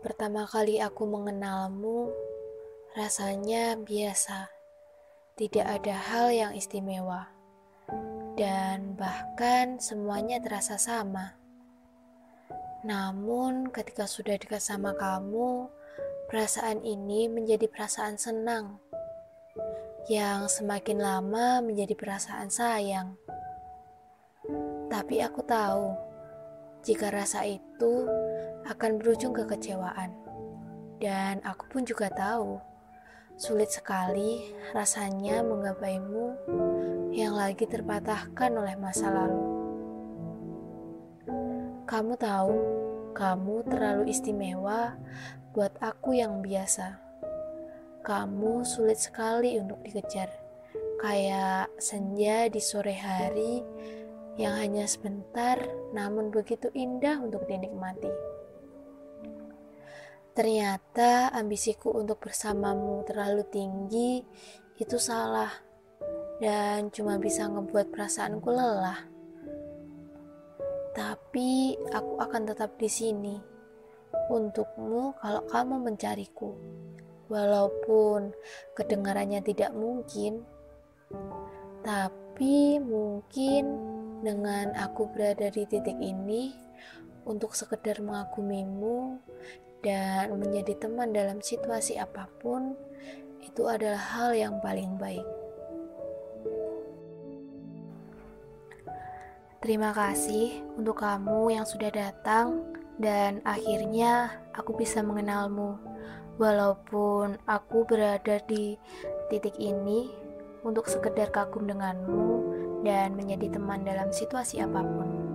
pertama kali aku mengenalmu, rasanya biasa. Tidak ada hal yang istimewa. Dan bahkan semuanya terasa sama. Namun ketika sudah dekat sama kamu, perasaan ini menjadi perasaan senang. Yang semakin lama menjadi perasaan sayang. Tapi aku tahu, jika rasa itu akan berujung kekecewaan. Dan aku pun juga tahu, sulit sekali rasanya menggapaimu yang lagi terpatahkan oleh masa lalu. Kamu tahu, kamu terlalu istimewa buat aku yang biasa. Kamu sulit sekali untuk dikejar, kayak senja di sore hari yang hanya sebentar namun begitu indah untuk dinikmati. Ternyata ambisiku untuk bersamamu terlalu tinggi itu salah dan cuma bisa ngebuat perasaanku lelah. Tapi aku akan tetap di sini untukmu kalau kamu mencariku. Walaupun kedengarannya tidak mungkin, tapi mungkin dengan aku berada di titik ini untuk sekedar mengagumimu dan menjadi teman dalam situasi apa pun itu adalah hal yang paling baik. Terima kasih untuk kamu yang sudah datang dan akhirnya aku bisa mengenalmu. Walaupun aku berada di titik ini untuk sekedar kagum denganmu dan menjadi teman dalam situasi apa pun.